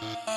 Bye.